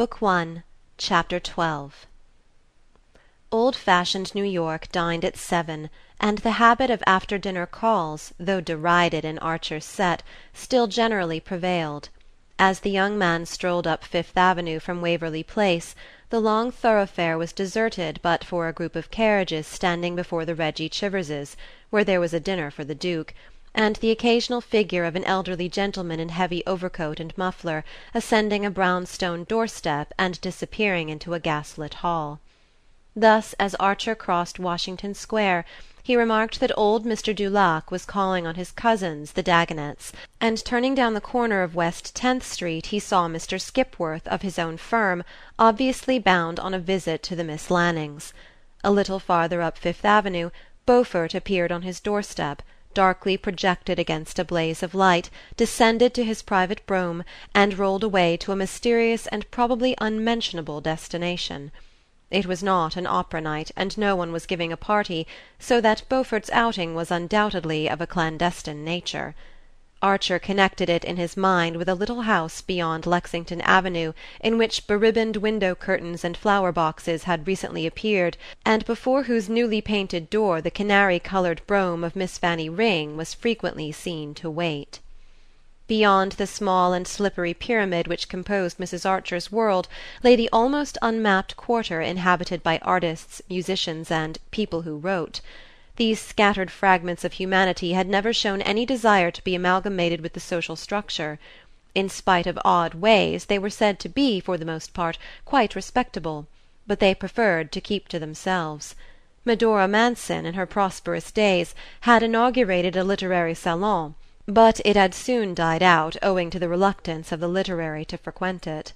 Book One, Chapter XII Old fashioned New York dined at seven, and the habit of after dinner calls, though derided in Archer's set, still generally prevailed. As the young man strolled up Fifth Avenue from Waverly Place the long thoroughfare was deserted but for a group of carriages standing before the Reggie Chiverses', where there was a dinner for the Duke, and the occasional figure of an elderly gentleman in heavy overcoat and muffler ascending a brown stone doorstep and disappearing into a gaslit hall. Thus as Archer crossed Washington Square he remarked that old Mr Dulac was calling on his cousins the Dagonets, and turning down the corner of West Tenth Street he saw Mr Skipworth, of his own firm, obviously bound on a visit to the Miss Lannings. A little farther up Fifth Avenue Beaufort appeared on his doorstep, darkly projected against a blaze of light, descended to his private brougham, and rolled away to a mysterious and probably unmentionable destination. It was not an opera night, and no one was giving a party, so that Beaufort's outing was undoubtedly of a clandestine nature. Archer connected it in his mind with a little house beyond Lexington Avenue in which beribboned window curtains and flower boxes had recently appeared and before whose newly painted door the canary coloured brougham of Miss Fanny Ring was frequently seen to wait. Beyond the small and slippery pyramid which composed Mrs. Archer's world lay the almost unmapped quarter inhabited by artists, musicians and "people who wrote." These scattered fragments of humanity had never shown any desire to be amalgamated with the social structure. In spite of odd ways they were said to be, for the most part, quite respectable, but they preferred to keep to themselves. Medora Manson, in her prosperous days, had inaugurated a literary salon but it had soon died out owing to the reluctance of the literary to frequent it.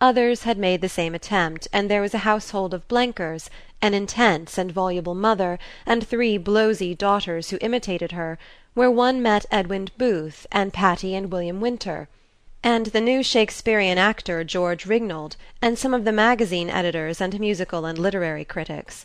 Others had made the same attempt, and there was a household of Blenkers, an intense and voluble mother, and three blowsy daughters who imitated her, where one met Edwin Booth and Patti and William Winter, and the new Shakespearian actor George Rignold, and some of the magazine editors and musical and literary critics.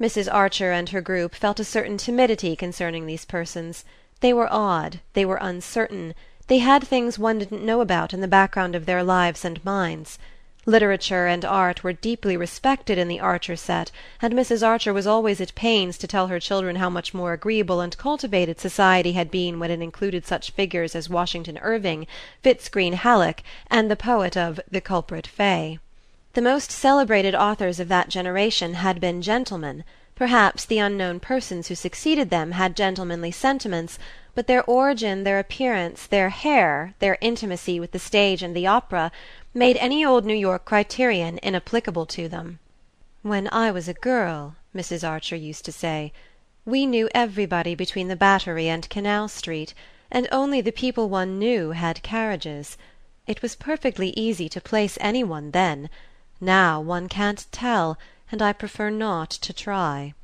Mrs. Archer and her group felt a certain timidity concerning these persons. They were odd, they were uncertain, they had things one didn't know about in the background of their lives and minds. Literature and art were deeply respected in the Archer set, and Mrs. Archer was always at pains to tell her children how much more agreeable and cultivated society had been when it included such figures as Washington Irving, Fitz Greene Halleck, and the poet of "The Culprit Fay." The most celebrated authors of that generation had been gentlemen. Perhaps the unknown persons who succeeded them had gentlemanly sentiments, but their origin, their appearance, their hair, their intimacy with the stage and the opera, made any old New York criterion inapplicable to them. "When I was a girl," Mrs. Archer used to say, "we knew everybody between the Battery and Canal Street, and only the people one knew had carriages. It was perfectly easy to place any one then; now one can't tell and I prefer not to try."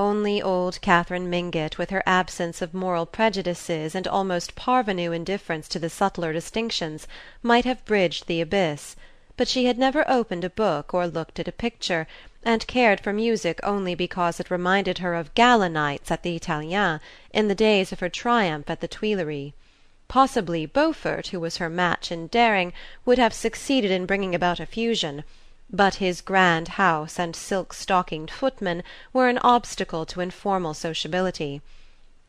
Only old Catherine Mingott, with her absence of moral prejudices and almost parvenu indifference to the subtler distinctions, might have bridged the abyss; but she had never opened a book or looked at a picture, and cared for music only because it reminded her of gala nights at the Italien, in the days of her triumph at the Tuileries. Possibly Beaufort, who was her match in daring, would have succeeded in bringing about a fusion but his grand house and silk-stockinged footman were an obstacle to informal sociability.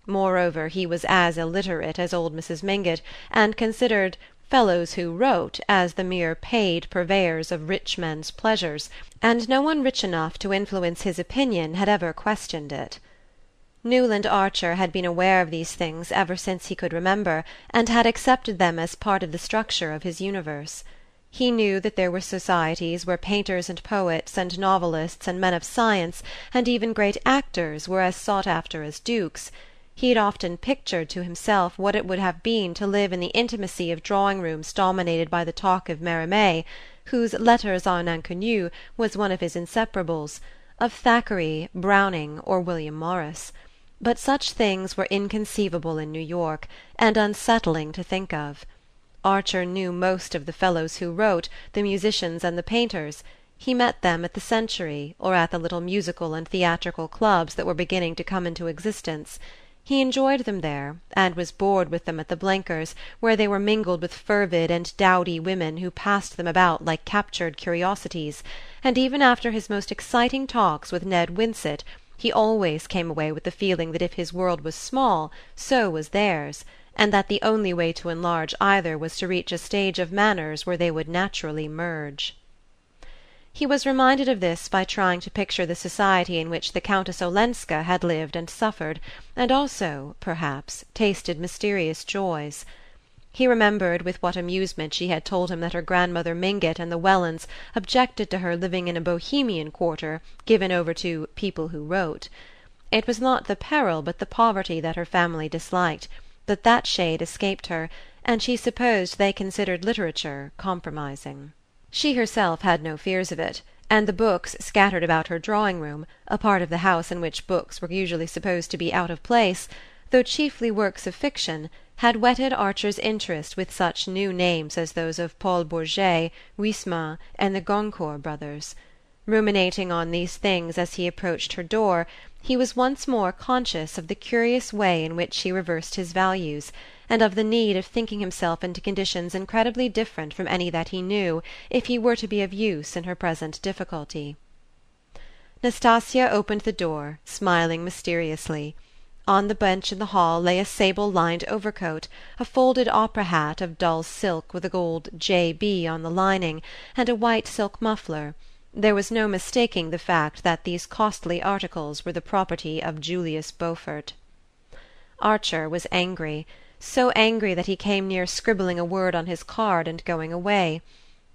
Moreover he was as illiterate as old Mrs. Mingott, and considered "fellows who wrote" as the mere paid purveyors of rich men's pleasures, and no one rich enough to influence his opinion had ever questioned it. Newland Archer had been aware of these things ever since he could remember, and had accepted them as part of the structure of his universe. He knew that there were societies where painters and poets and novelists and men of science and even great actors were as sought after as dukes; he had often pictured to himself what it would have been to live in the intimacy of drawing rooms dominated by the talk of Mérimée, whose Letters à un Inconnu was one of his inseparables, of Thackeray, Browning or William Morris; but such things were inconceivable in New York, and unsettling to think of. Archer knew most of the fellows who wrote, the musicians and the painters; he met them at the Century or at the little musical and theatrical clubs that were beginning to come into existence; He enjoyed them there, and was bored with them at the Blenkers', where they were mingled with fervid and dowdy women who passed them about like captured curiosities, and even after his most exciting talks with Ned Winsett he always came away with the feeling that if his world was small so was theirs, and that the only way to enlarge either was to reach a stage of manners where they would naturally merge. He was reminded of this by trying to picture the society in which the Countess Olenska had lived and suffered, and also, perhaps, tasted mysterious joys. He remembered with what amusement she had told him that her grandmother Mingott and the Wellands objected to her living in a Bohemian quarter given over to "people who wrote." It was not the peril but the poverty that her family disliked, but that shade escaped her, and she supposed they considered literature compromising. She herself had no fears of it, and the books scattered about her drawing room, a part of the house in which books were usually supposed to be out of place, though chiefly works of fiction, had whetted Archer's interest with such new names as those of Paul Bourget, Huysmans and the Goncourt brothers. Ruminating on these things as he approached her door he was once more conscious of the curious way in which she reversed his values and of the need of thinking himself into conditions incredibly different from any that he knew if he were to be of use in her present difficulty. Nastasia opened the door, smiling mysteriously. On the bench in the hall lay a sable lined overcoat, a folded opera hat of dull silk with a gold J. B. on the lining, and a white silk muffler. There was no mistaking the fact that these costly articles were the property of Julius Beaufort. Archer was angry so angry that he came near scribbling a word on his card and going away.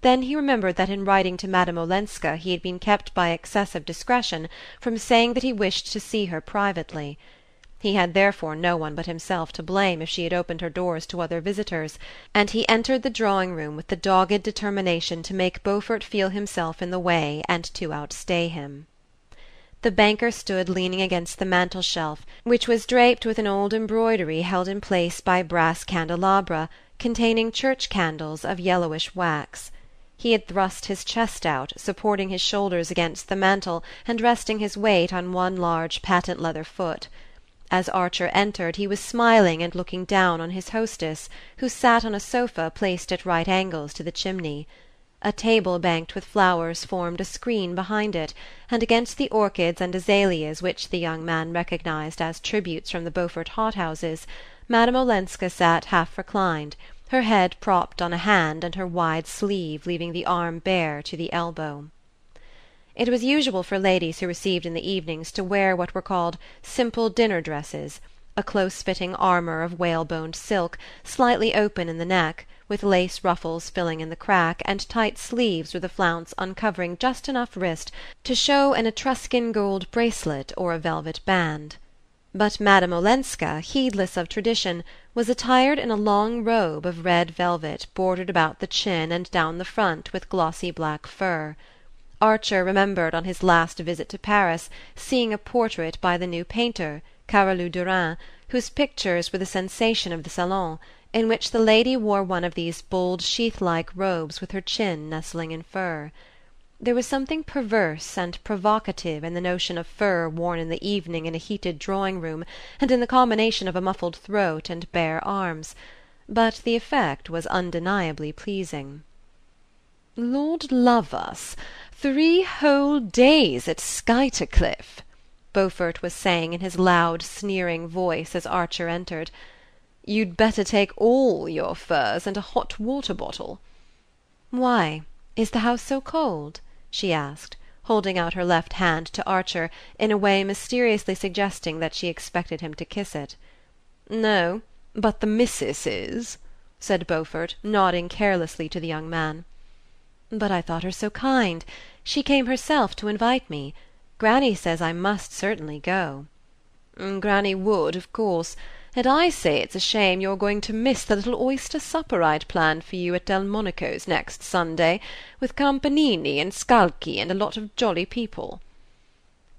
Then he remembered that in writing to Madame Olenska he had been kept by excessive discretion from saying that he wished to see her privately. He had therefore no one but himself to blame if she had opened her doors to other visitors, and he entered the drawing room with the dogged determination to make Beaufort feel himself in the way and to outstay him. The banker stood leaning against the mantel shelf, which was draped with an old embroidery held in place by brass candelabra containing church candles of yellowish wax. He had thrust his chest out, supporting his shoulders against the mantel and resting his weight on one large patent leather foot. As Archer entered he was smiling and looking down on his hostess, who sat on a sofa placed at right angles to the chimney. A table banked with flowers formed a screen behind it, and against the orchids and azaleas which the young man recognized as tributes from the Beaufort hothouses, Madame Olenska sat half reclined, her head propped on a hand and her wide sleeve leaving the arm bare to the elbow. It was usual for ladies who received in the evenings to wear what were called simple dinner dresses, a close fitting armour of whaleboned silk, slightly open in the neck with lace ruffles filling in the crack, and tight sleeves with a flounce uncovering just enough wrist to show an Etruscan gold bracelet or a velvet band. But Madame Olenska, heedless of tradition, was attired in a long robe of red velvet bordered about the chin and down the front with glossy black fur. Archer remembered on his last visit to Paris seeing a portrait by the new painter, Carolus Duran, whose pictures were the sensation of the salon in which the lady wore one of these bold sheath-like robes with her chin nestling in fur. There was something perverse and provocative in the notion of fur worn in the evening in a heated drawing-room and in the combination of a muffled throat and bare arms; but the effect was undeniably pleasing. "Lord love us! Three whole days at Skuytercliff!" Beaufort was saying in his loud sneering voice as Archer entered. You'd better take all your furs and a hot water bottle." "Why? Is the house so cold?" she asked, holding out her left hand to Archer in a way mysteriously suggesting that she expected him to kiss it. "No, but the missus is," said Beaufort, nodding carelessly to the young man. "But I thought her so kind. She came herself to invite me. Granny says I must certainly go." "Granny would, of course and I say it's a shame you're going to miss the little oyster supper I'd planned for you at Delmonico's next Sunday, with Campanini and Scalchi and a lot of jolly people."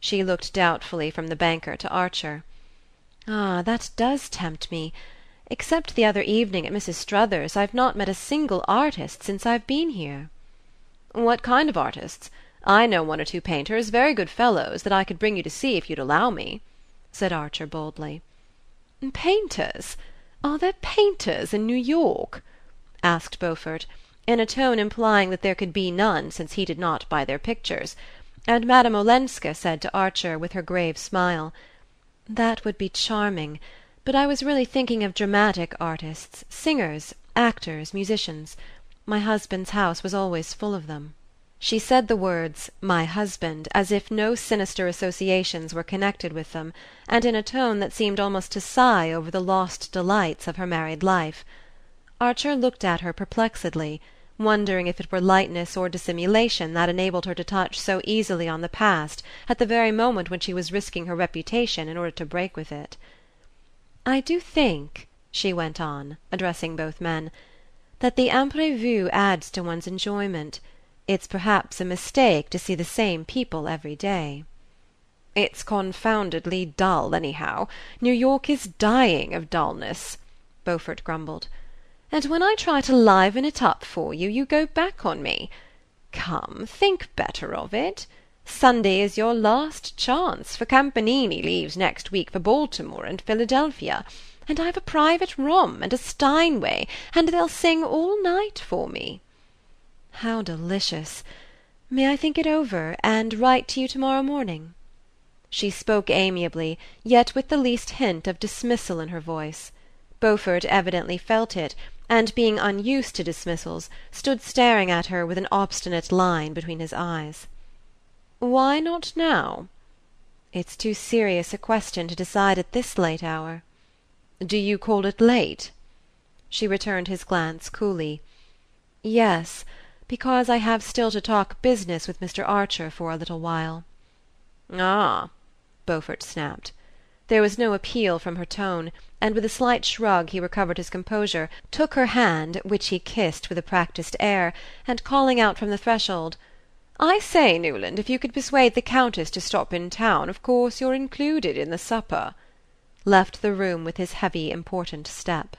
She looked doubtfully from the banker to Archer. "Ah, that does tempt me. Except the other evening at Mrs. Struthers's I've not met a single artist since I've been here." "What kind of artists? I know one or two painters, very good fellows, that I could bring you to see if you'd allow me," said Archer boldly. "Painters? Are there painters in New York?" asked Beaufort, in a tone implying that there could be none since he did not buy their pictures; and Madame Olenska said to Archer, with her grave smile: "That would be charming; but I was really thinking of dramatic artists, singers, actors, musicians. My husband's house was always full of them." She said the words "my husband" as if no sinister associations were connected with them, and in a tone that seemed almost to sigh over the lost delights of her married life. Archer looked at her perplexedly, wondering if it were lightness or dissimulation that enabled her to touch so easily on the past at the very moment when she was risking her reputation in order to break with it. "I do think," she went on, addressing both men, "that the imprévu adds to one's enjoyment. It's perhaps a mistake to see the same people every day." "It's confoundedly dull, anyhow. New York is dying of dulness," Beaufort grumbled and when I try to liven it up for you, you go back on me. Come, think better of it. Sunday is your last chance, for Campanini leaves next week for Baltimore and Philadelphia, and I've a private room and a Steinway, and they'll sing all night for me." "How delicious! May I think it over, and write to you to morrow morning?" She spoke amiably, yet with the least hint of dismissal in her voice. Beaufort evidently felt it and being unused to dismissals stood staring at her with an obstinate line between his eyes. "Why not now?" "It's too serious a question to decide at this late hour." "Do you call it late?" She returned his glance coolly. "Yes, because I have still to talk business with Mr. Archer for a little while." "Ah!" Beaufort snapped. There was no appeal from her tone, and with a slight shrug he recovered his composure, took her hand, which he kissed with a practised air, and calling out from the threshold: "I say, Newland, if you could persuade the Countess to stop in town, of course you're included in the supper," left the room with his heavy important step.